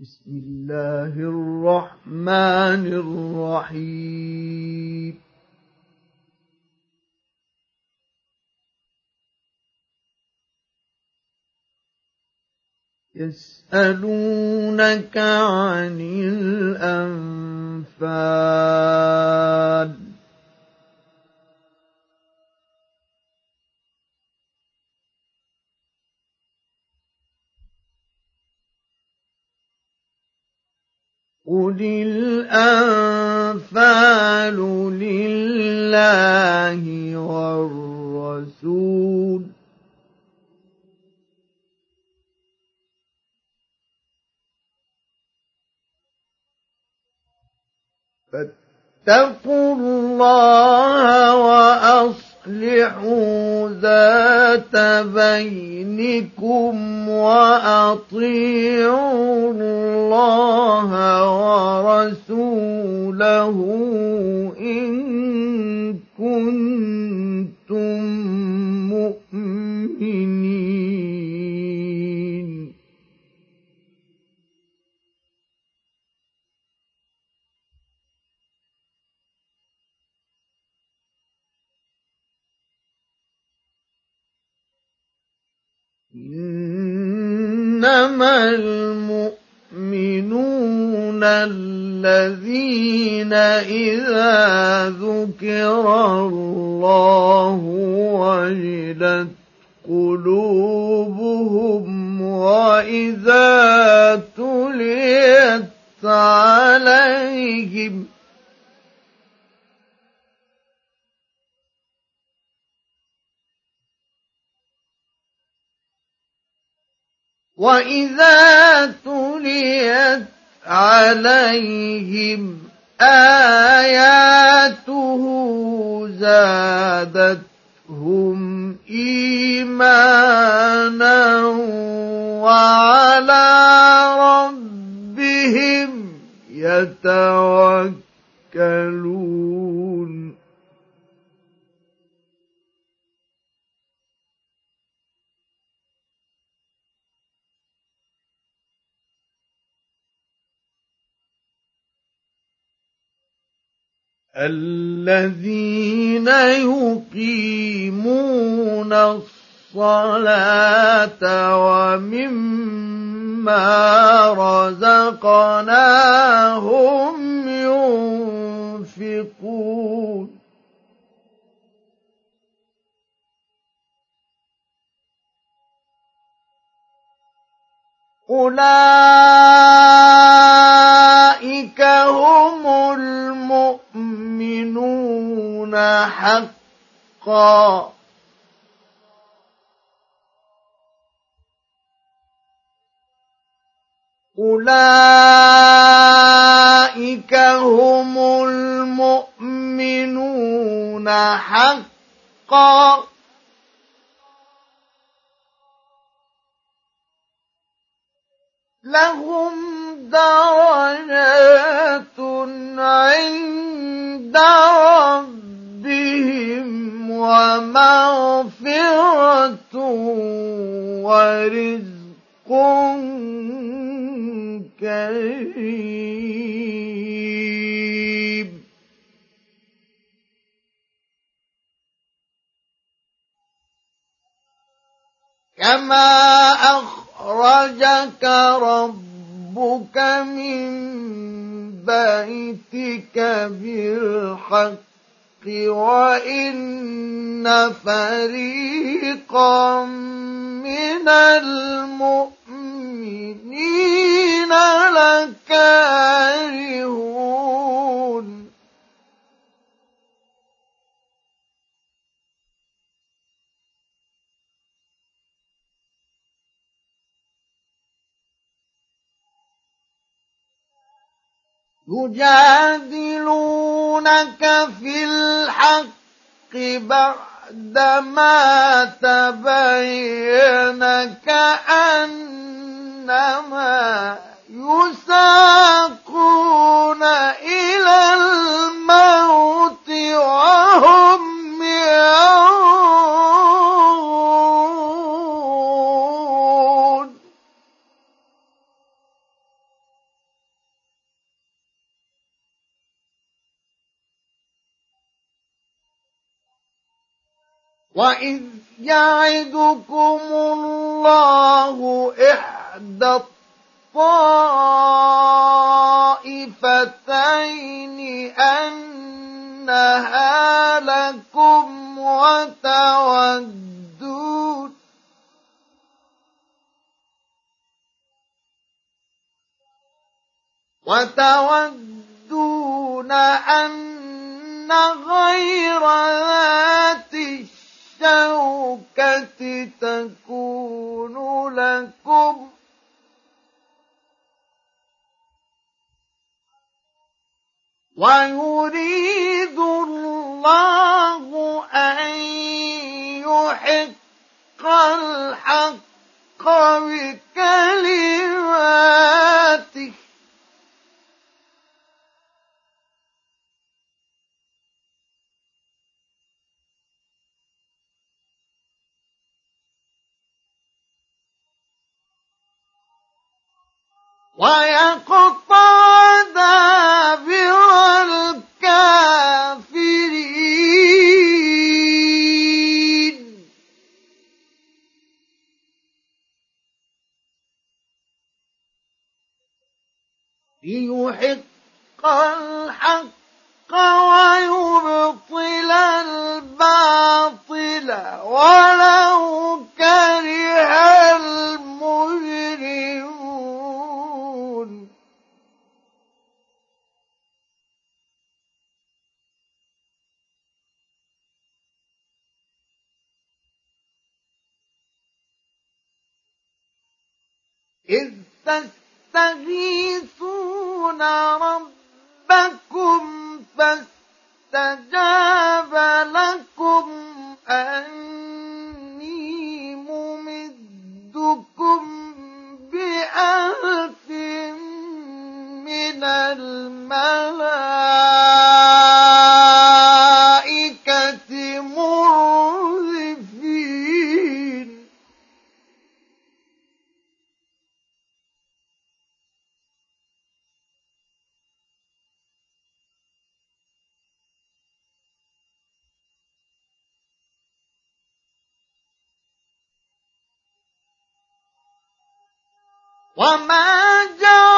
بسم الله الرحمن الرحيم. يسألونك عن الأنفال. قل الأنفال لله والرسول فاتقوا الله وأصلحوا ذات بينكم وأطيعوا الله ورسوله إن كنتم مؤمنين. إنما المؤمنون الذين إذا ذكر الله وجلت قلوبهم وإذا تليت عليهم وإذا تليت عليهم آياته زادتهم إيمانا وعلى ربهم يتوكلون الذين يقيمون الصلاة ومما رزقناهم ينفقون. أولئك هم حقا. أولئك هم المؤمنون حقا. لهم درجات عند ربهم. ومغفرة ورزق كريم. كما أخرجك ربك من بيتك بالحق وإن فريقا من المؤمنين لكارهون. يجادلونك في الحق بعدما تبين كأنما يساقون إلى الموت وهم ينظرون وإذ يعدكم الله إحدى الطائفتين أنها لكم وتودون وتودون أن غير ذات الشوكة تكون لكم. ويريد الله أن يحق الحق بكلماته. ويقطع دابر الكافرين. ليحق الحق ويبطل الباطل ولو كره إذ تستغيثون ربكم فاستجاب لكم أني ممدكم بألف من الملائكة. وما جعله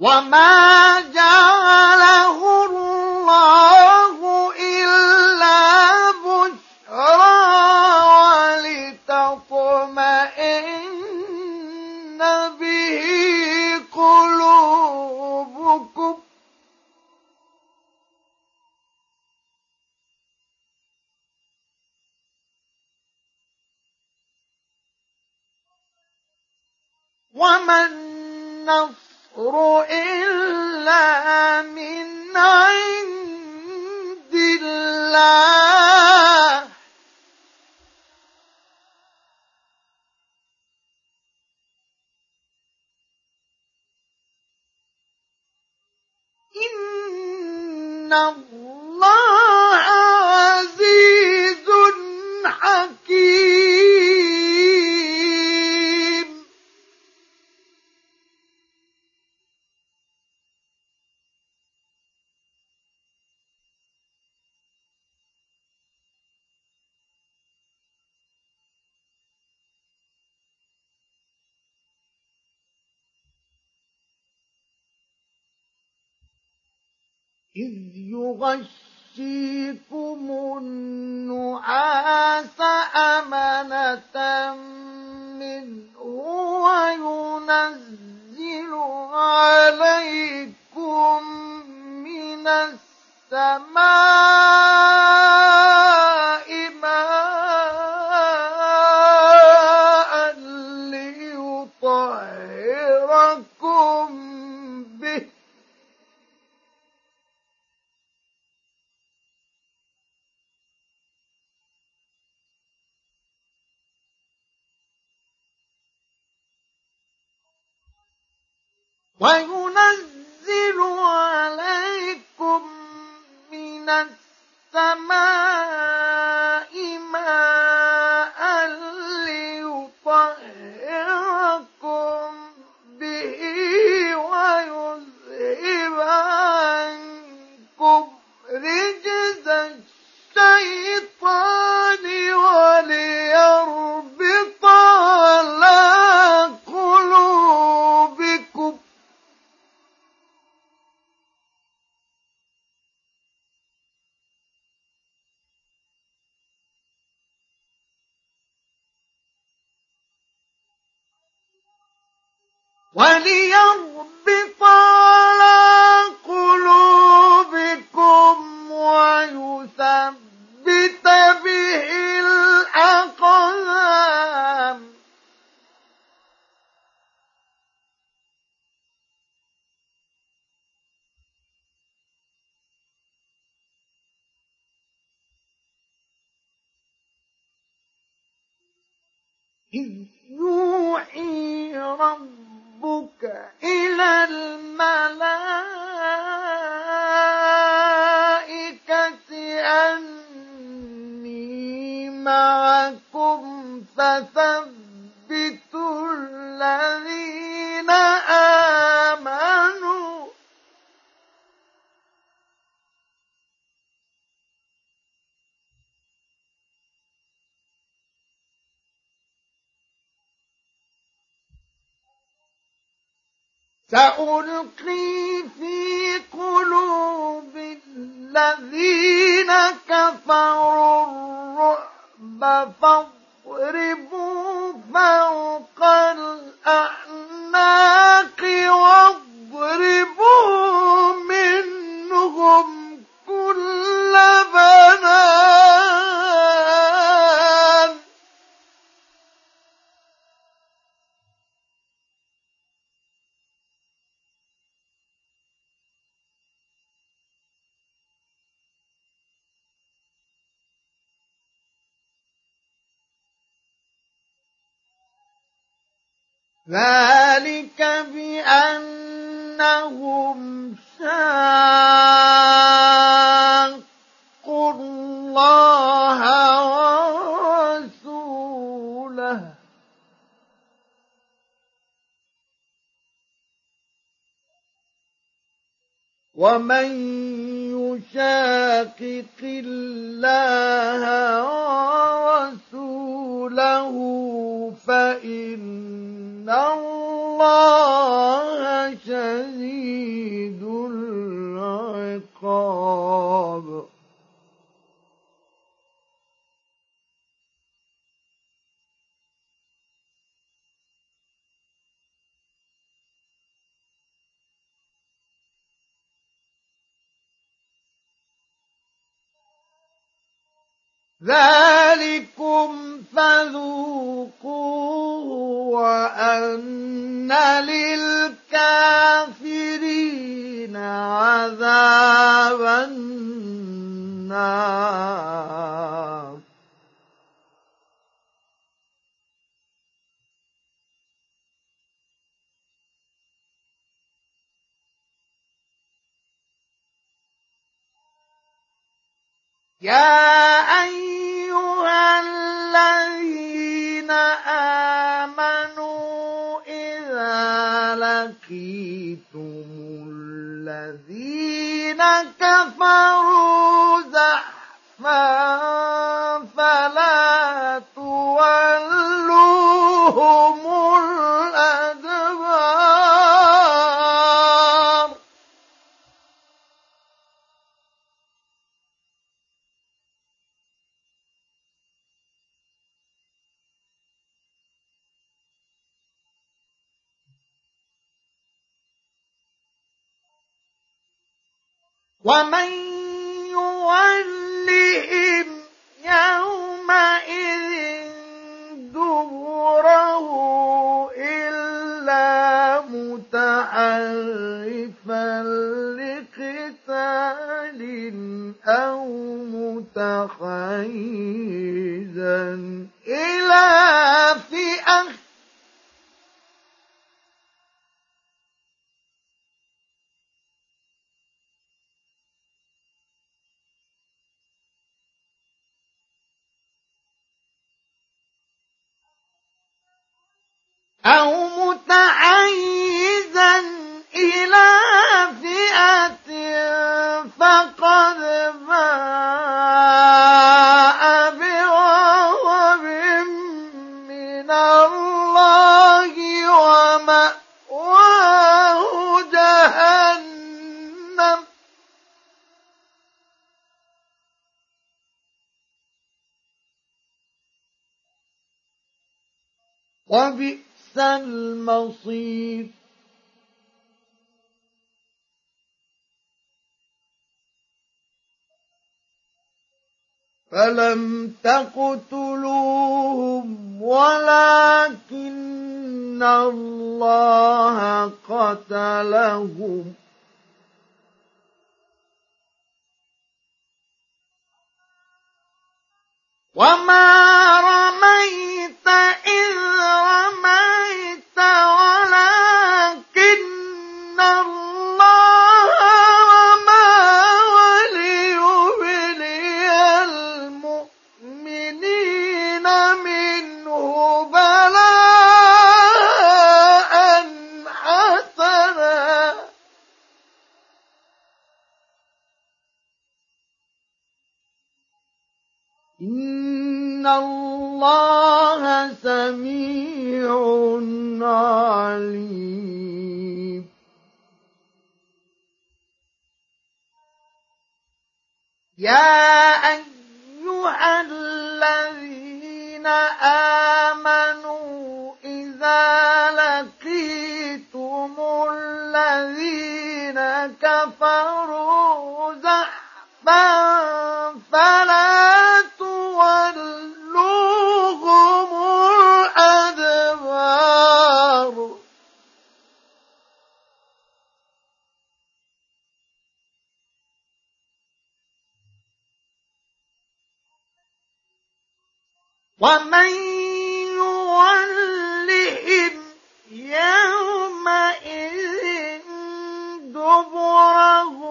وما جعله الله إلا بشرى ولتطمئن به قلوبكم وما النصر إلا من يغشيكم النعاس أمنة منه وينزل عليكم من السماء ومن يشاقق الله ورسوله فإن الله شديد العقاب ذلكم فذوقوه وأن للكافرين عذاب النار. يا أيها الذين آمنوا إذا لقيتم الذين كفروا زحفا فلا تولوهم ومن يولهم يومئذ دبره إلا متحرفا لقتال أو متحيزا إلى فئة أو متحيزا إلى فئة المصير. فلم تقتلوهم ولكن الله قتلهم. وما رميت إذ رميت ولكن الله عليم يا أيها الذين آمنوا إذا لقيتم الذين كفروا زحفا فلا ومن يولهم يومئذ دبره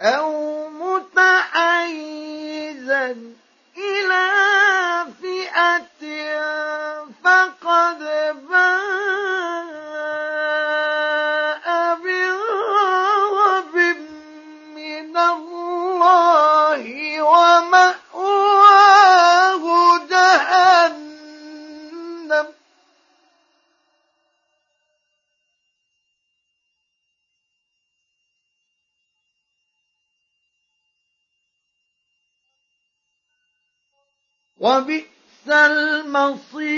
أو المصير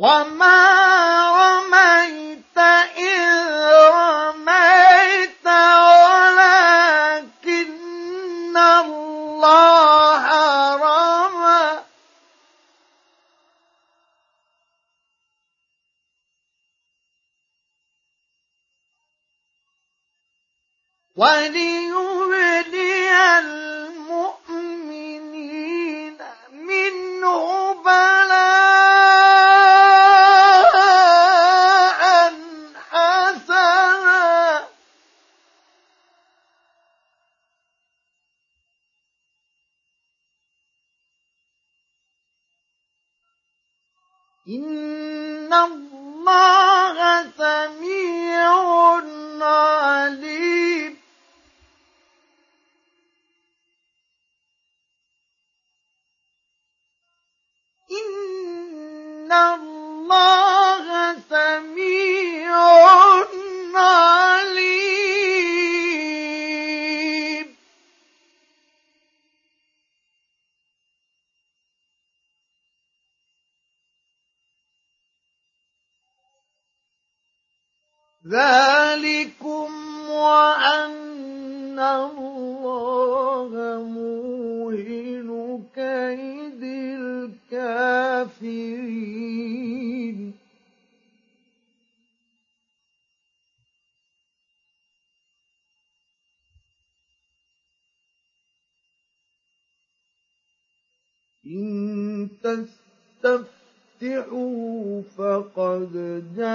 وما ذلكم وأن الله موهن كيد الكافرين. إن تستفتحوا فقد جاءكم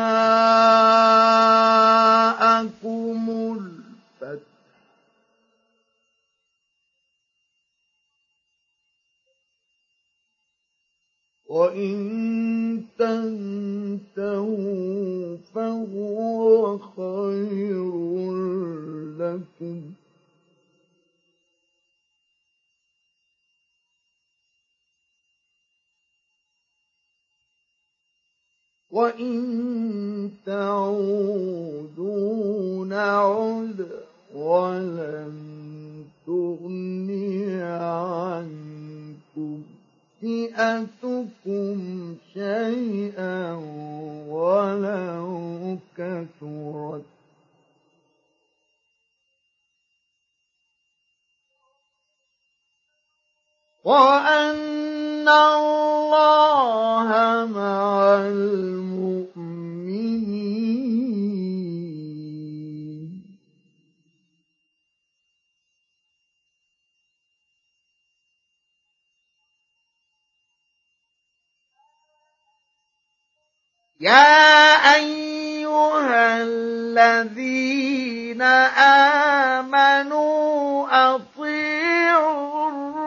الفتح. وإن تنتهوا فهو خير لكم. وإن تعودوا نعد ولن تغني عنكم فئتكم شيئا ولو كثرت وأن الله مع المؤمنين يا أيها الذين آمنوا أطيعوا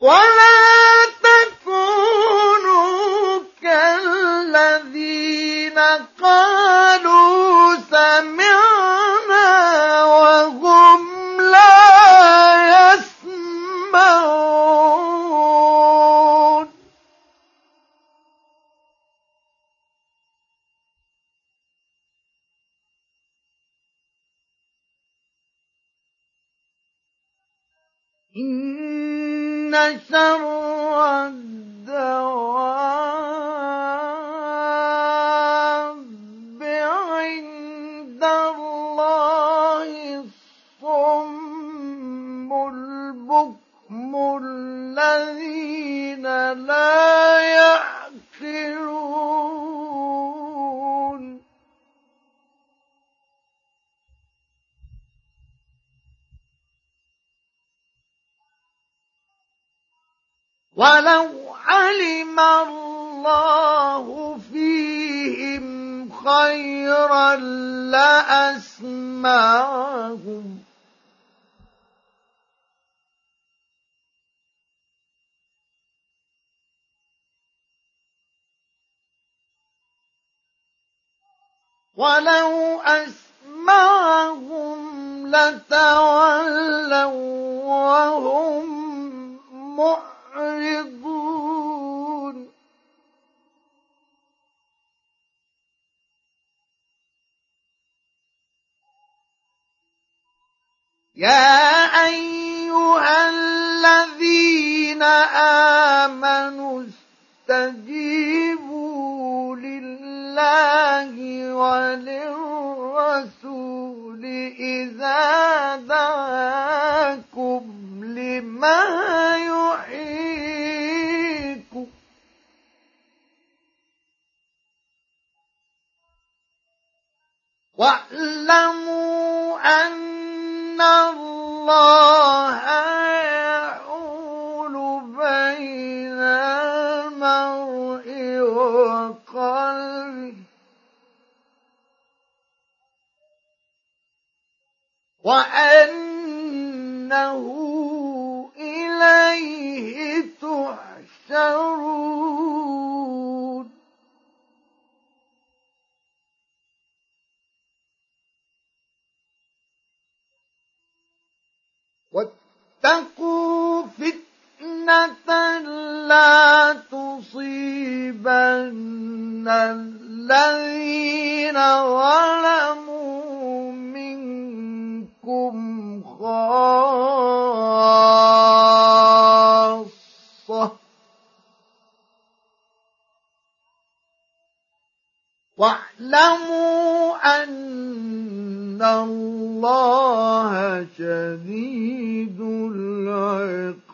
ولا تكونوا كالذين قالوا ولو أسمعهم لتولوا وهم معرضون. يا واتقوا فتنة لا تصيبن الذين ظلموا منكم خاصة. واعلموا أن الله شديد العقاب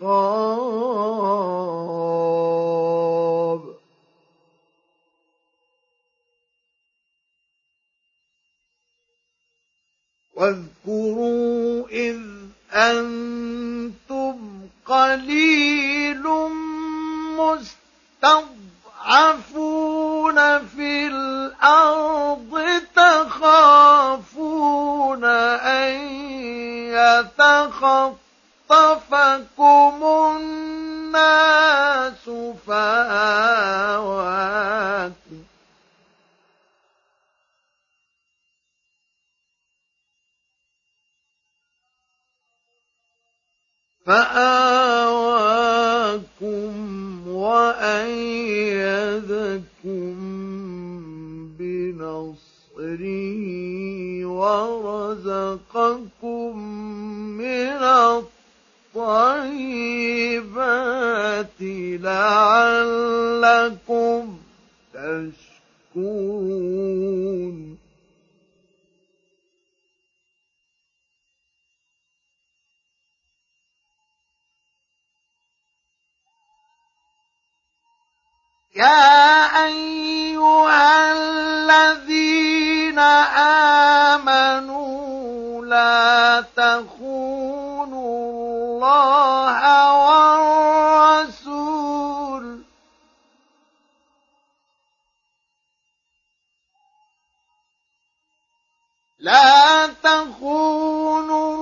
واذكروا إذ أنتم قليل مستضعفون في الأرض تخافون أن يتخطفكم الناس فآواكم فآواكم وأيدكم بنصره ورزقكم من الطيبات لعلكم تشكرون. يا أيها الذين آمنوا لا تخونوا الله والرسول. لا تخونوا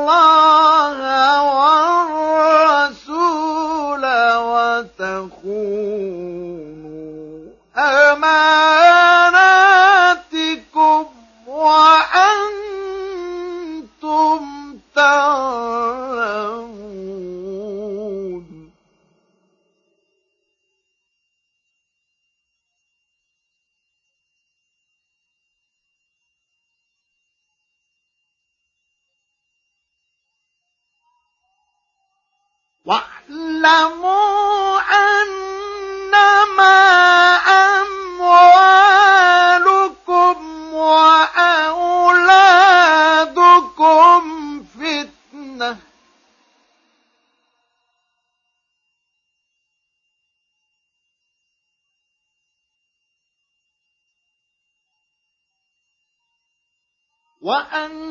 الله والرسول وأن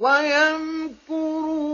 ويمكرون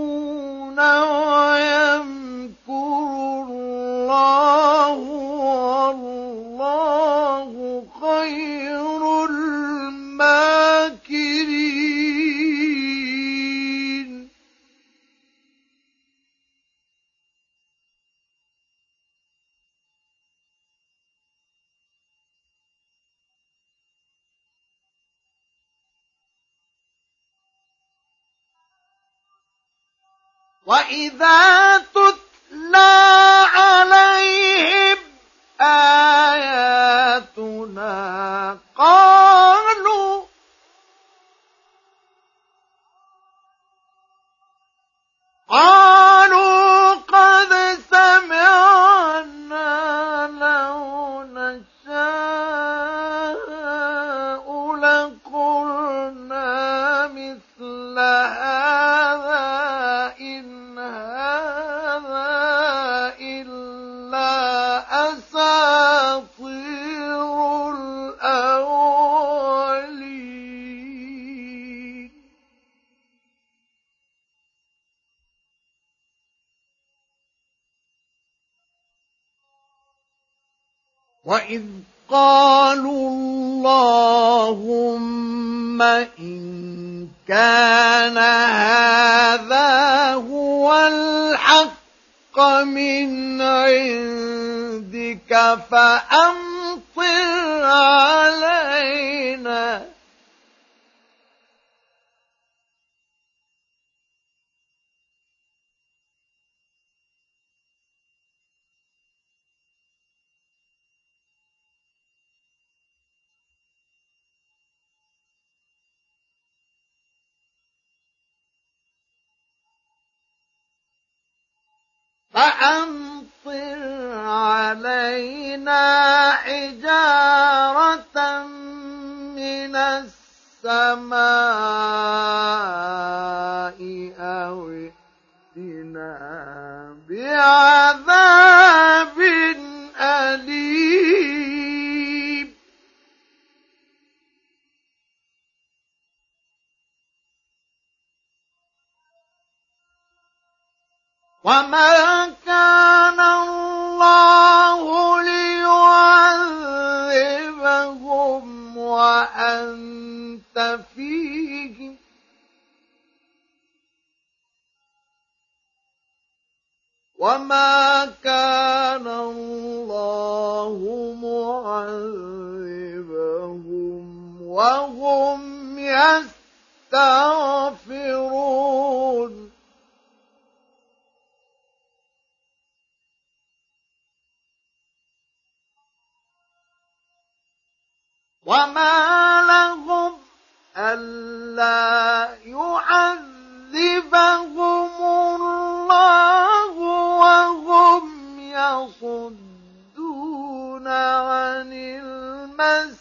وما كان الله ليعذبهم وأنت فيهم وما كان الله معذبهم وهم يستغفرون وما لهم ألا يعذبهم الله وهم يصدون عن المسجد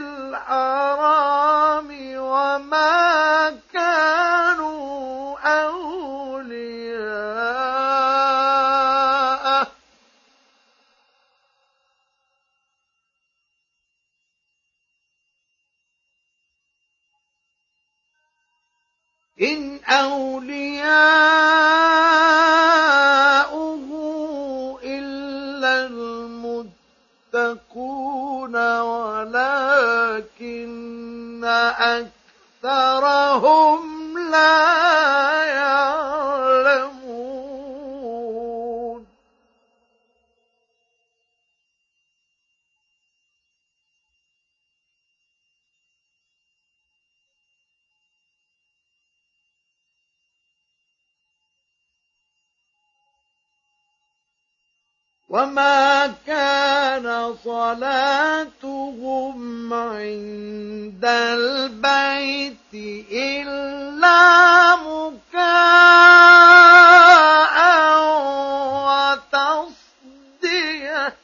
الحرام وما إن أولياؤه إلا المتقون ولكن أكثرهم لا وما كان صلاتهم عند البيت إلا مكاء وتصدية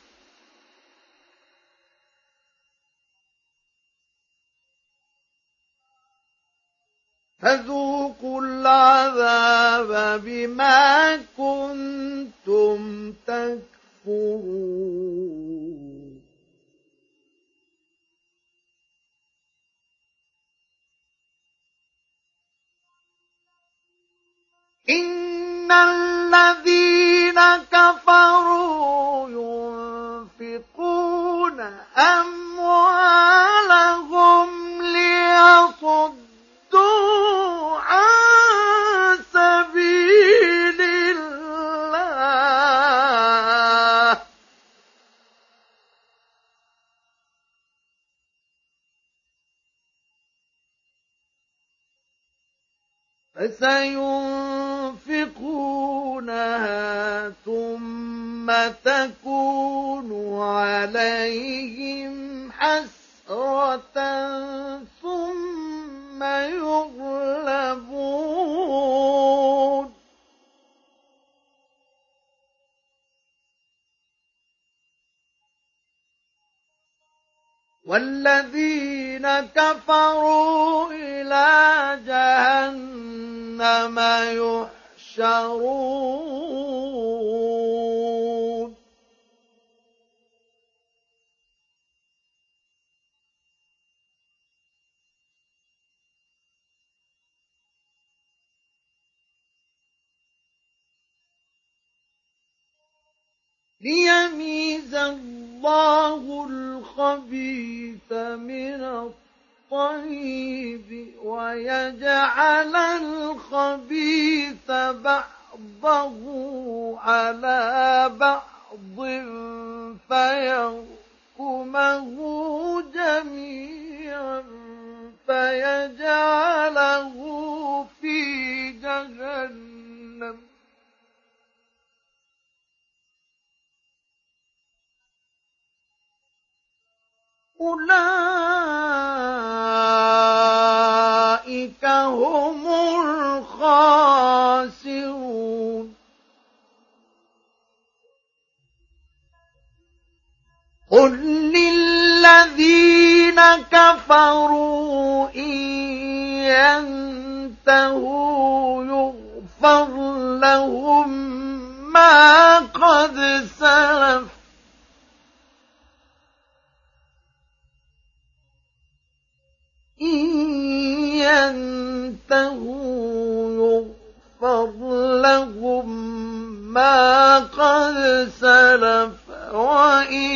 فذوقوا العذاب بما كنتم تكفرون إن الذين كفروا تكون عليهم حسرة ثم يغلبون. والذين كفروا إلى جهنم يحشرون. ليميز الله الخبيث من الطيب ويجعل الخبيث بعضه على بعض فيركمه جميعا فيجعله في جهنم. أولئك هم الخاسرون قل للذين كفروا إن ينتهوا يغفر لهم ما قد سلف إن ينتهوا يغفر لهم ما قد سلف وإن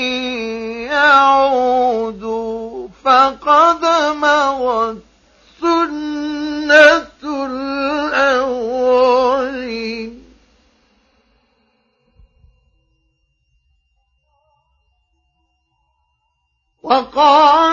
يعودوا فقد مضت سنة الأولين. وقاتلوهم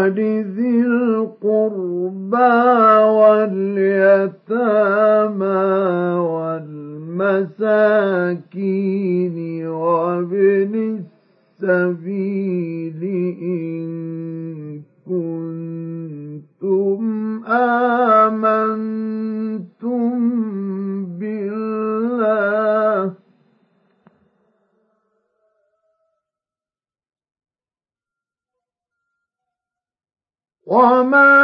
ولذي القربى واليتامى والمساكين وابن السبيل إن كنتم آمنتم. وما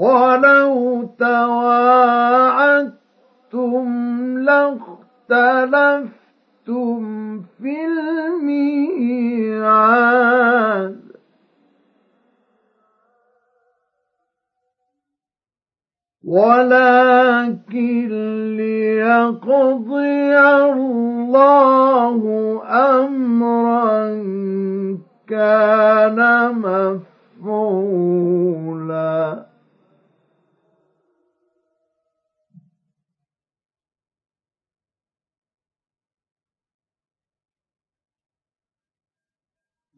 ولو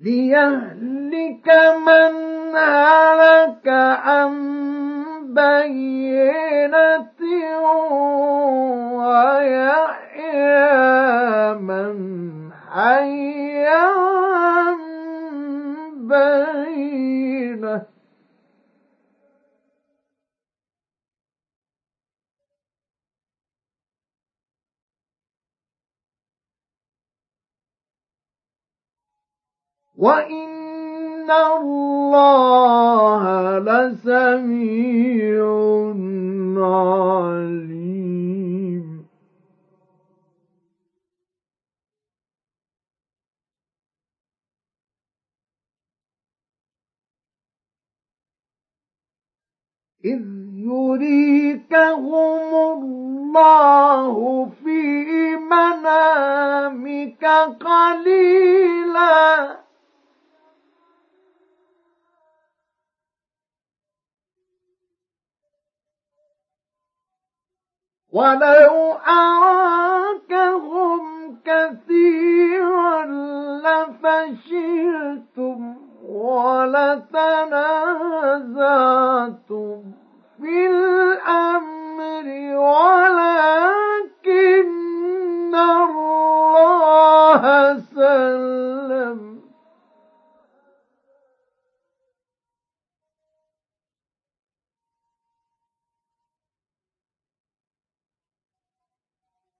ليهلك من هلك عن بينة ويحيى من حي عن بينة. وإن الله لسميع عليم إذ يريكهم الله في منامك قليلاً ولو أراكهم كثيرا لفشلتم ولتنازعتم في الأمر ولكن الله سلم.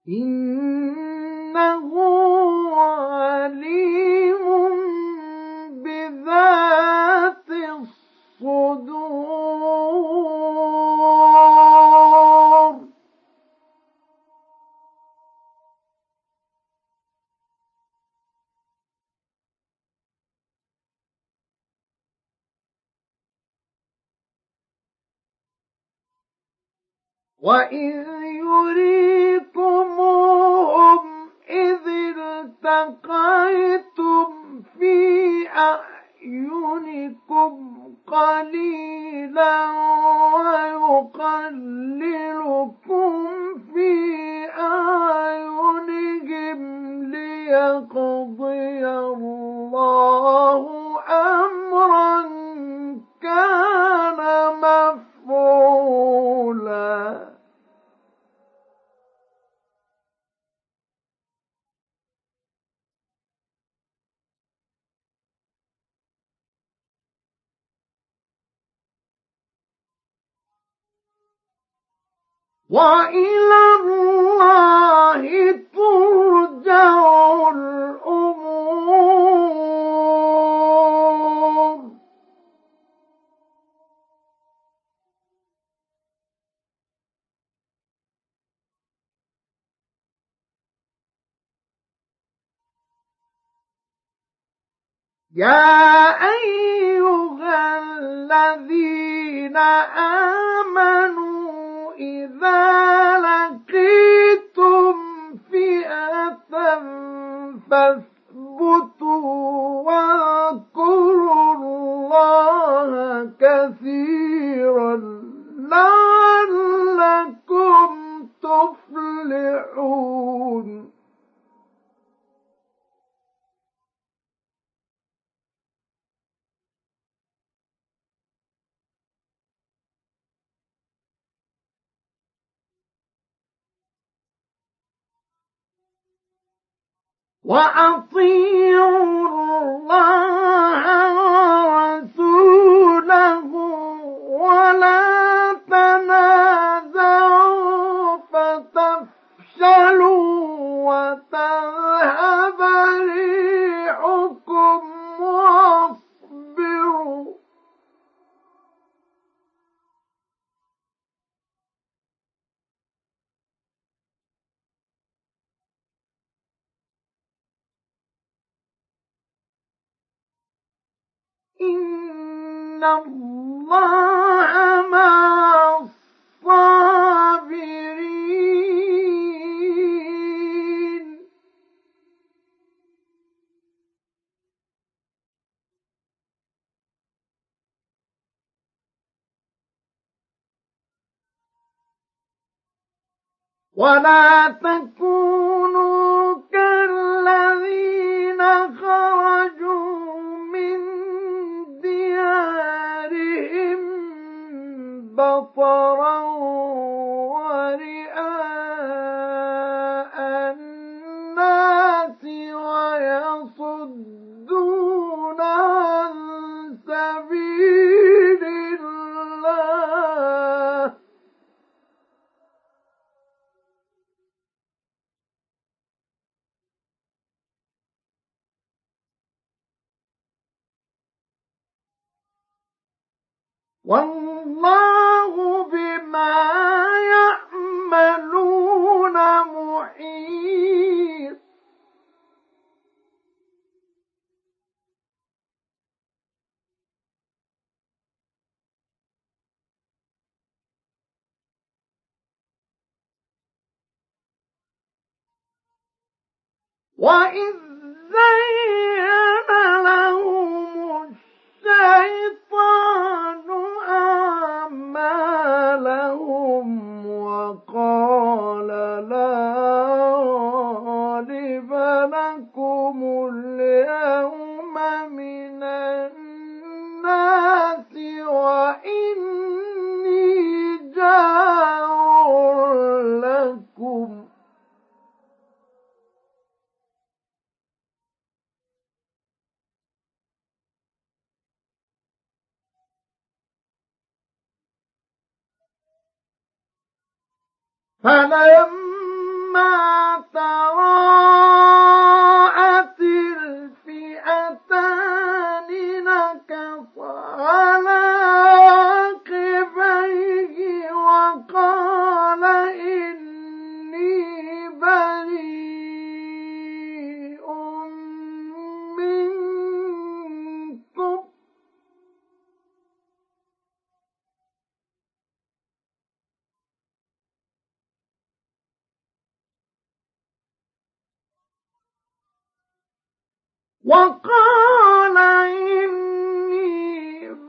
إنه عليم بذات الصدور. وإذ يريكموهم إذ التقيتم في أعينكم قليلا ويقللكم في أعينهم ليقضي الله أمرا كان مفعولا وإلى الله ترجع الأمور. يا أيها الذين آمنوا إذا لقيتم فئة فاثبتوا واذكروا الله كثيرا لعلكم تفلحون وأطيعوا الله ورسوله ولا تنازعوا إن الله مع الصابرين ولا تكونوا كالذين خرجوا من ديارهم بطرا والله بما يعملون محيط. وإذ فلما تراءت الفئتان نكص على وقال إني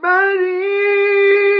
بريء.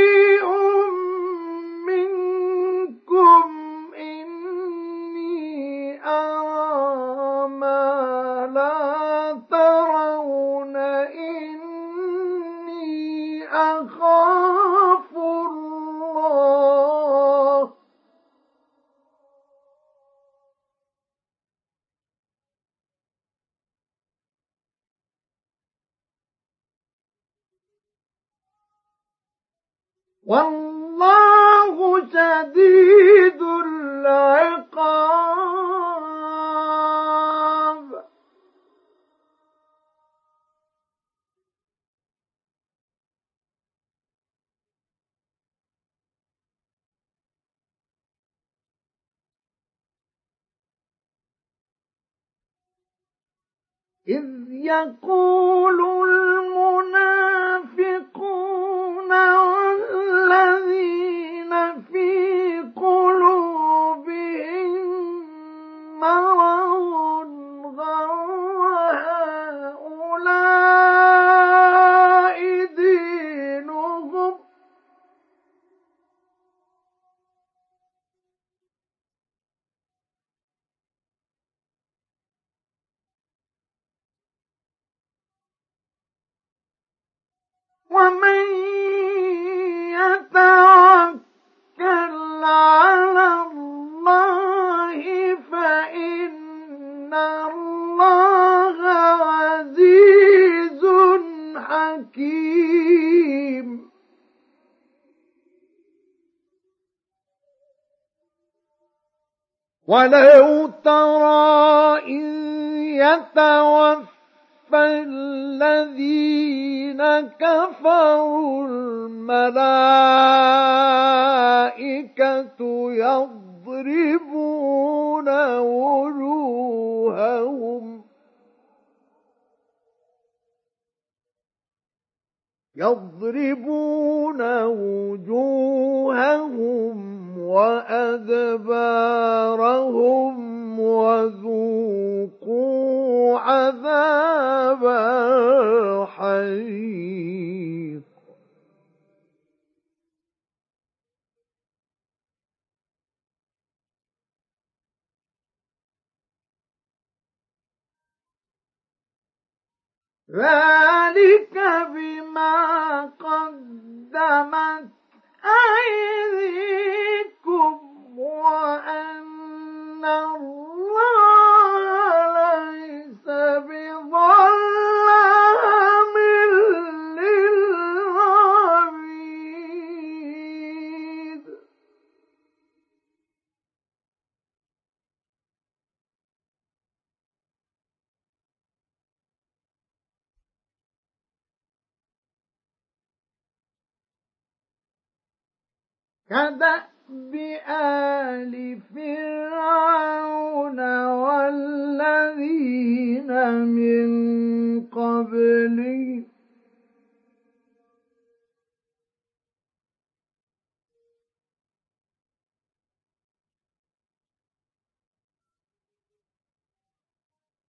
والله شديد العقاب. إذ يقول المنافقون ولو ترى ذلك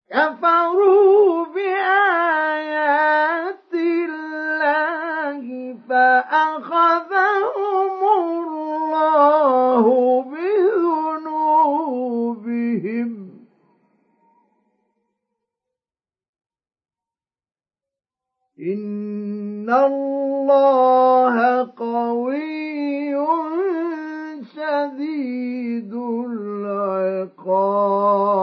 كفروا بآيات الله فأخذهم الله بذنوبهم. إن الله قوي شديد العقاب.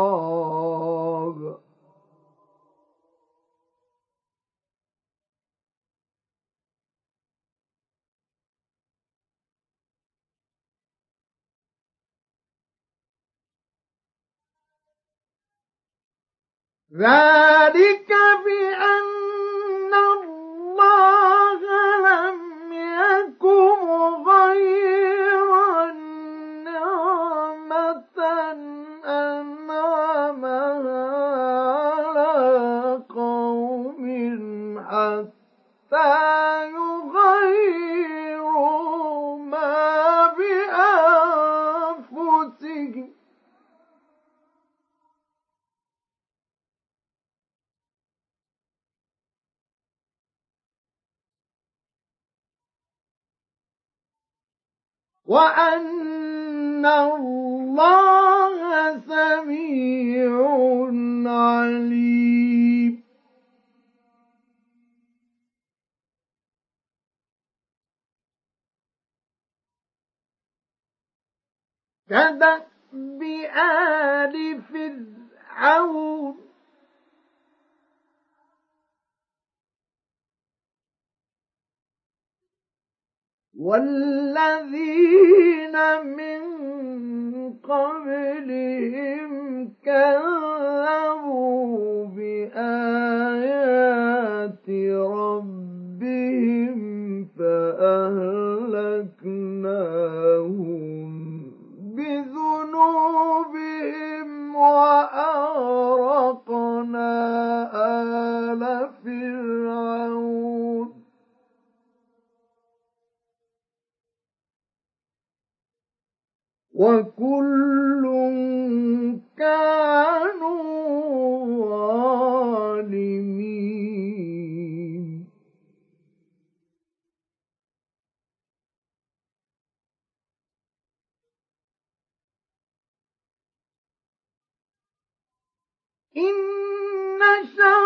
ذلك بأن الله لم يكن غير نعمة أنعمها على قوم حتى وأن الله سميع عليم. كدأب آل فرعون والذين من قبلهم كذبوا بآيات ربهم فأهلكناهم بذنوبهم وأغرقنا آل فرعون. وكل كانوا ظالمين. إن شر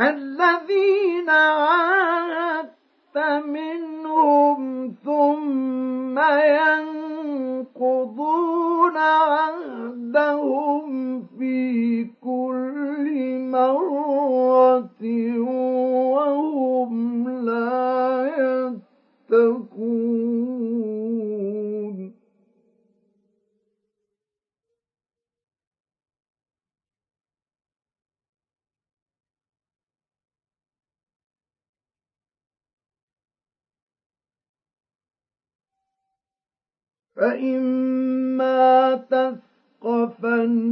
الذين عاهدت منهم ثم ينقضون عهدهم في كل مرة وهم لا يتقون. فإما تثقفنهم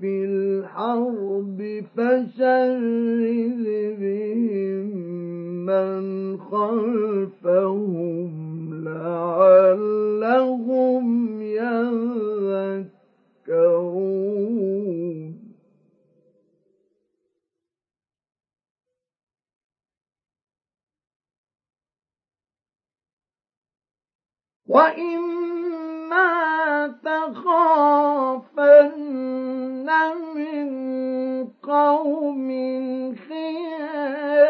في الحرب فشرد بهم من خلفهم لعلهم يذكرون وإما تخافن من قوم خيانة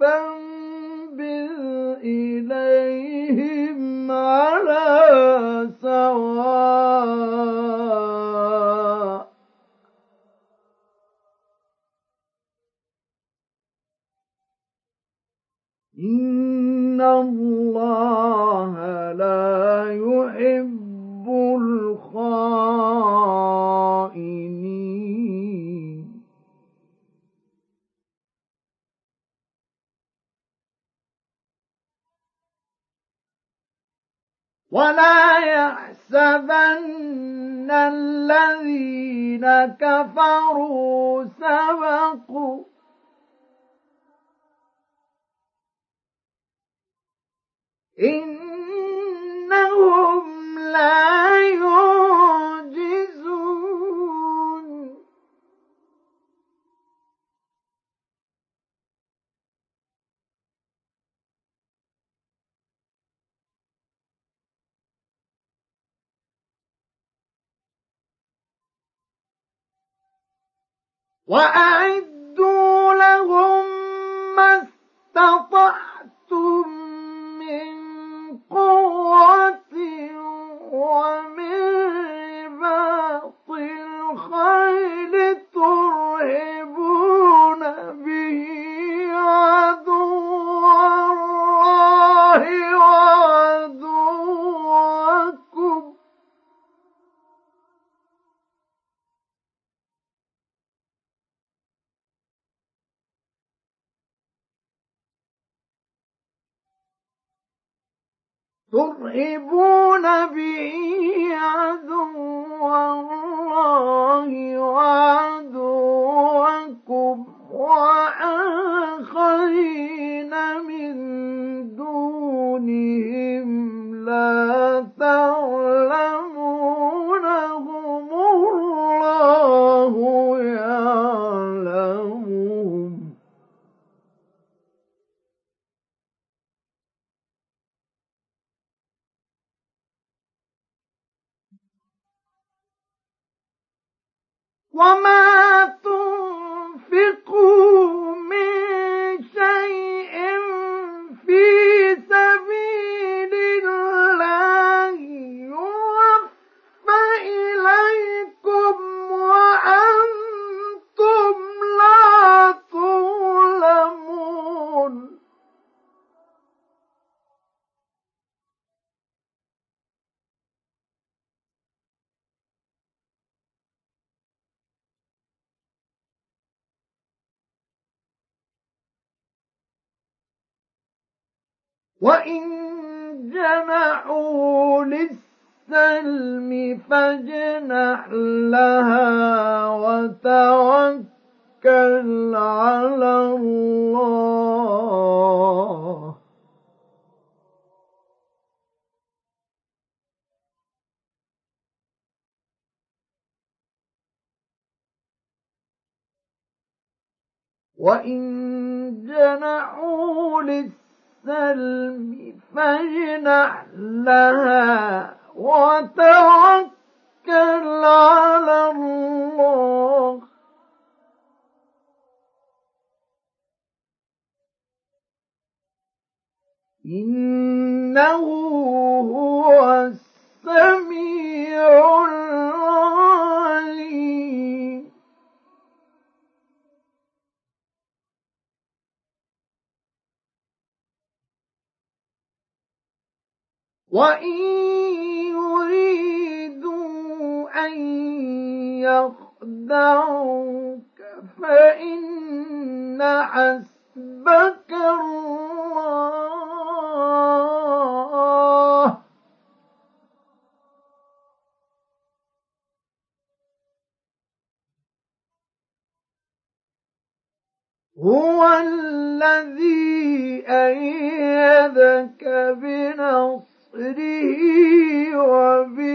فانبذ إليهم على سواء إن الله لا يحب الخائنين ولا يحسبن الذين كفروا سبقوا إنهم لا يعجزون. وأعدوا لهم ما استطعتم من قوة ومن رباط الخيل عدو الله ترهبون به عدو الله وعدوكم وآخرين من دونهم لا تعلمونهم الله وما تنفقوا من شيء في سبيل الله. وإن جنحوا للسلم فاجنح لها وتوكل على الله وإن جنحوا للسلم السلم فاجنح لها وتوكل على الله. إنه هو السميع العليم. وإن يريدوا أن يخدعوك فإن حسبك الله هو الذي أيدك بنصره بنصره وبالمؤمنين.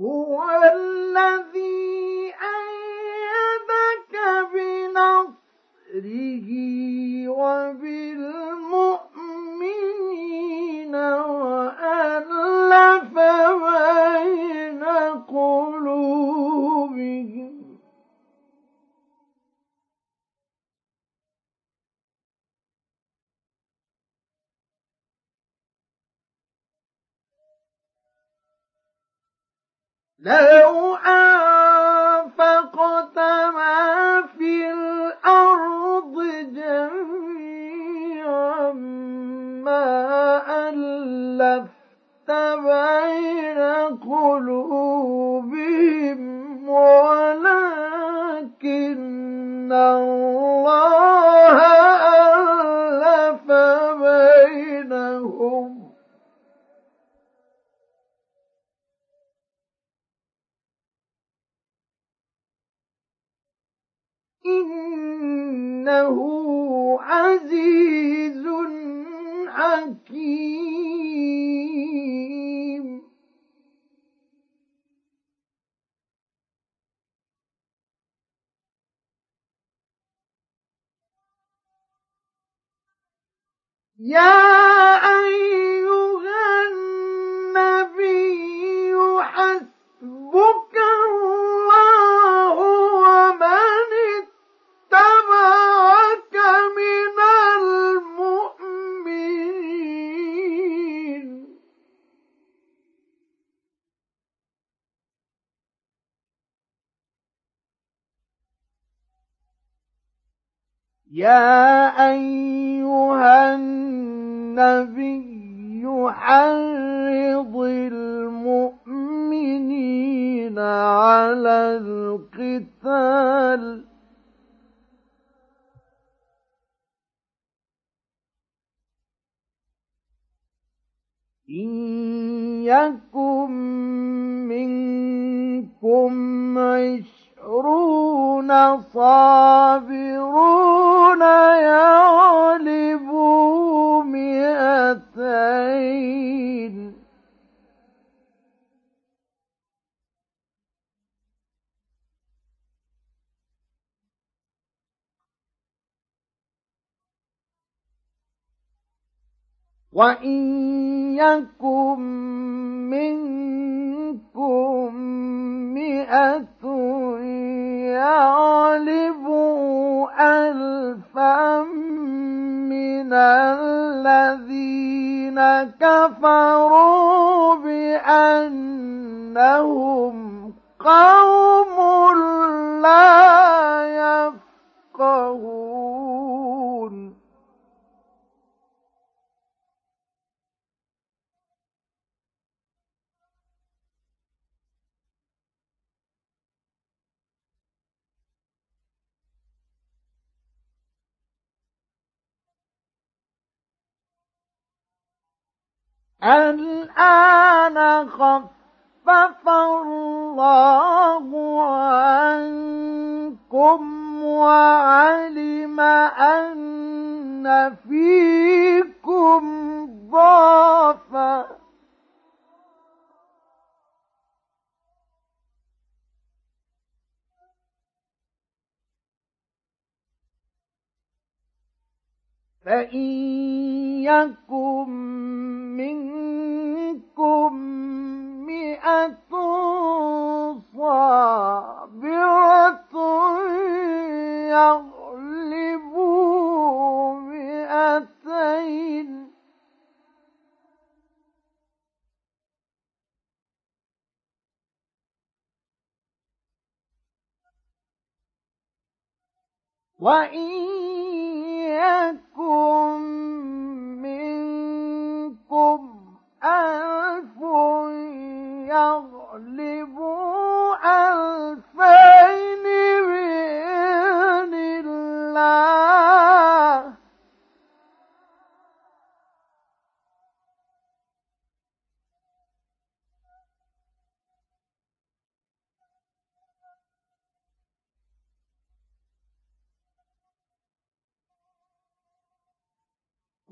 هو الذي أيدك بنصره وبالمؤمنين. وألف بين قلوبهم. لو أنفقت ما في الأرض جميعا ما ألفت بين قلوبهم يا أيها النبي حسبك الله ومن اتبعك من المؤمنين. يا أيها النبي حرض المؤمنين على القتال. إن يكن منكم عشرون صابرون يغلبوا مئتين وإن يكن منكم مئة يغلبوا ألفا من الذين كفروا بأنهم قوم لا يفقهون الآن خفف الله عنكم وعلم أن فيكم ضعفا. فإن يكن منكم مئة صابرة يغلبوا مئتين وإن يكن منكم ألف يغلبوا ألفين بإذن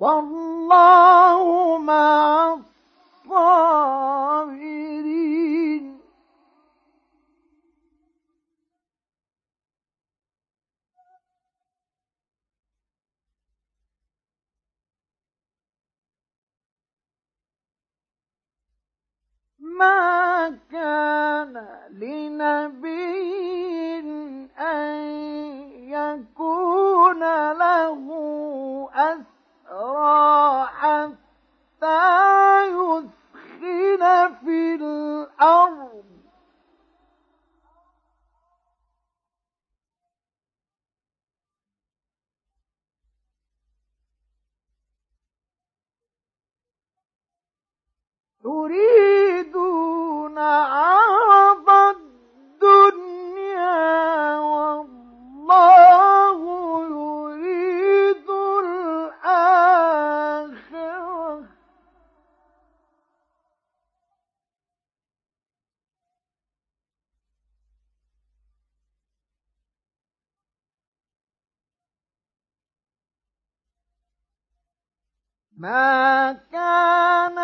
والله مع الصابرين. ما كان لنبي أن يكون له أسرى حتى يثخن في الأرض. تريدون عرض الدنيا والله ما كان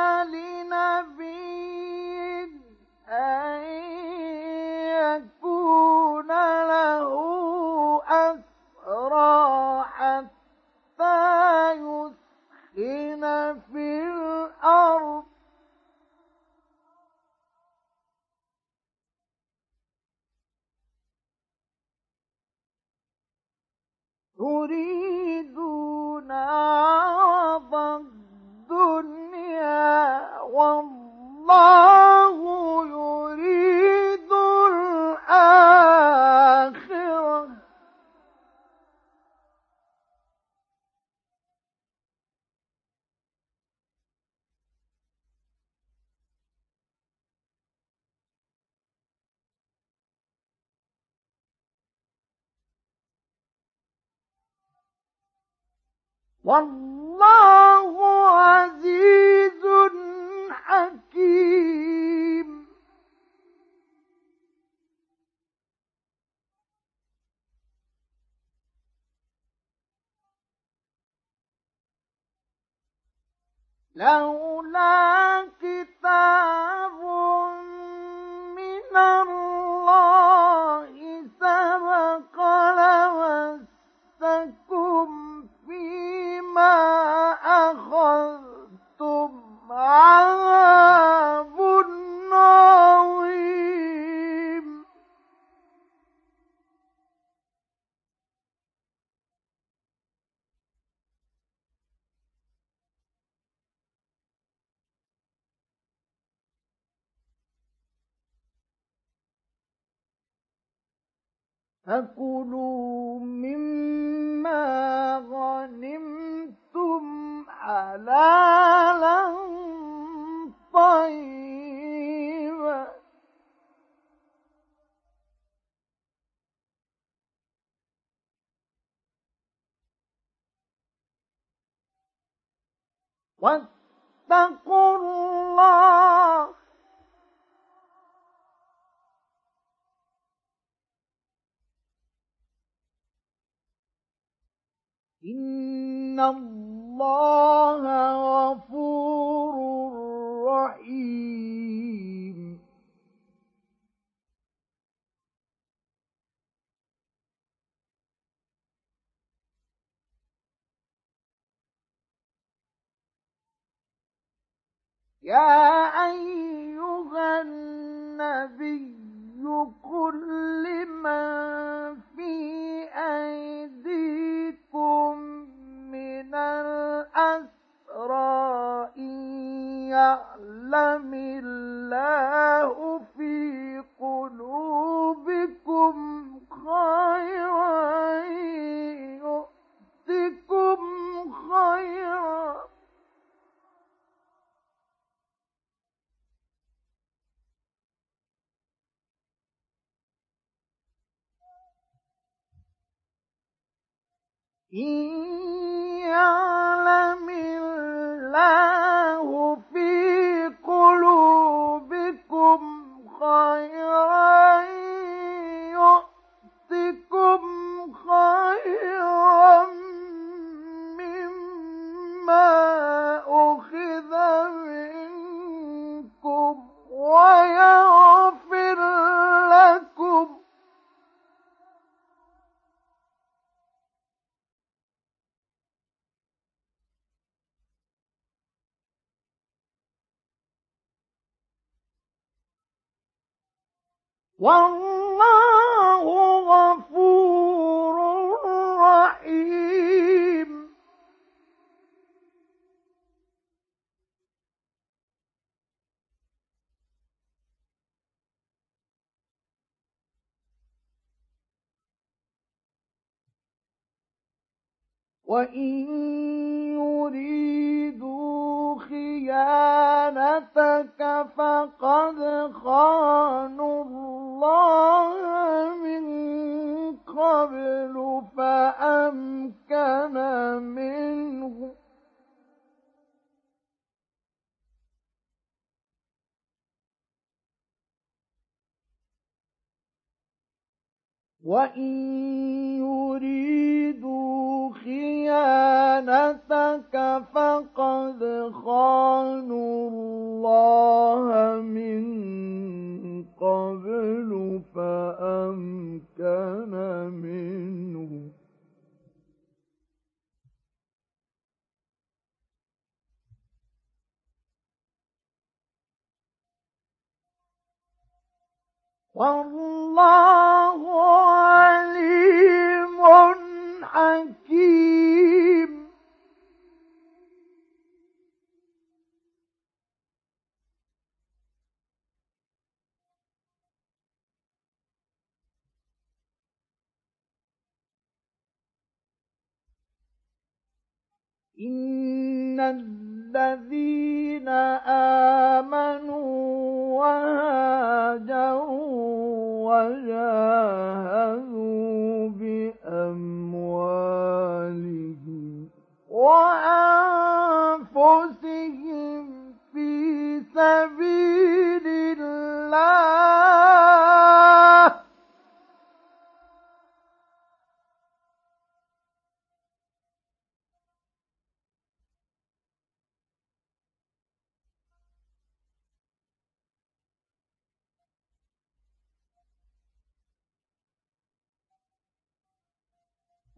لولا كتاب فكلوا مما غنمتم حلالا طيبا واتقوا الله إن الله غفور رحيم يا أيها النبي قل لمن في أيديكم من الأسرى يعلم الله في قلوبكم خيرا يؤتكم خيرا. إن يعلم الله في قلوبكم خيرا يؤتكم خيرا مما أخذ منكم والله غفور رحيم. وإن يريدوا خيانتك فقد خانوا الله من قبل فأمكن منه وإن يريدوا خيانتك فقد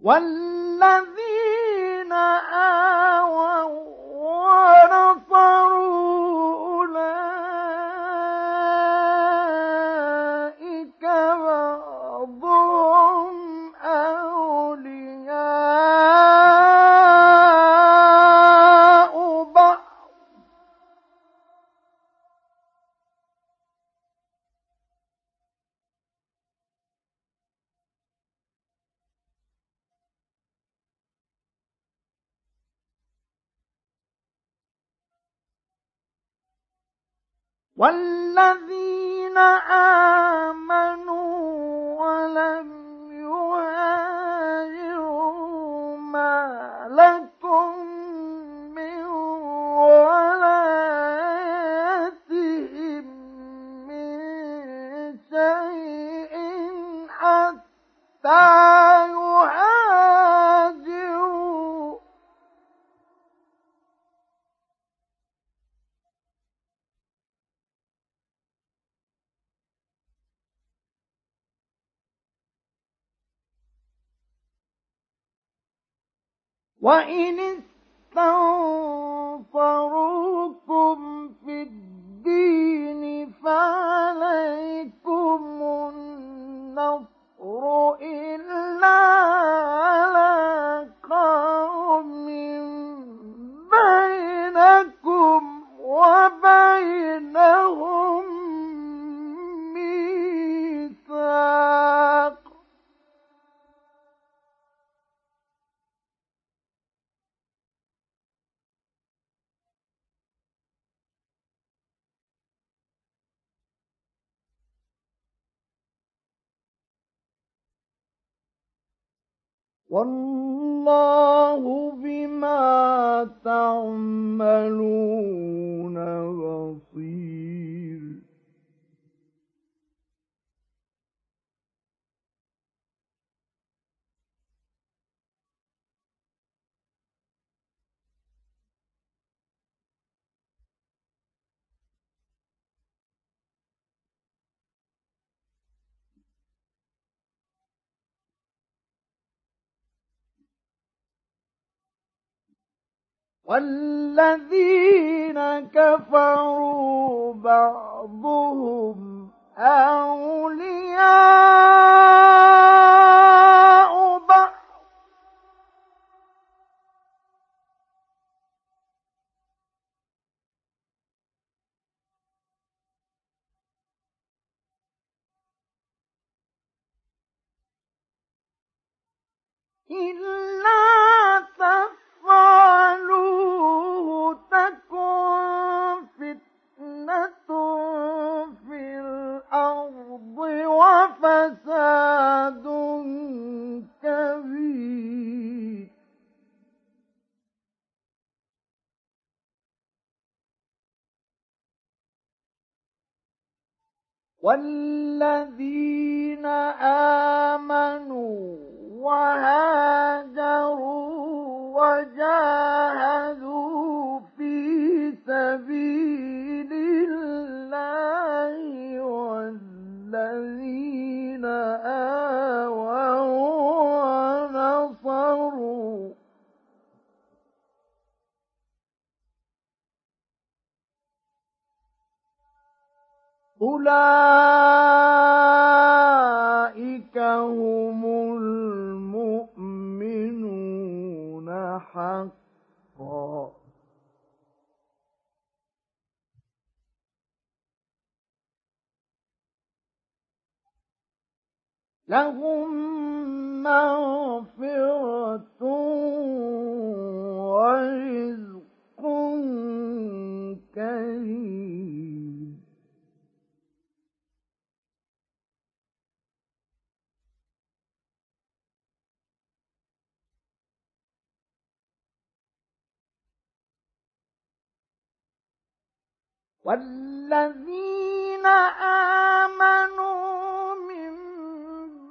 والذين آووا والذين آمنوا ولم وإن استنصروكم في الدين فعليكم النصر إلا على قوم بينكم وبينهم والله بما تعملون بصير. والذين كفروا بعضهم أولياء بعض. إلا تكن فتنة في الأرض وفساد كبير. والذين آمنوا وهاجروا وجاهدوا في سبيل الله والذين آووا ونصروا. أولئك لهم مغفرة ورزق كريم. والذين آمنوا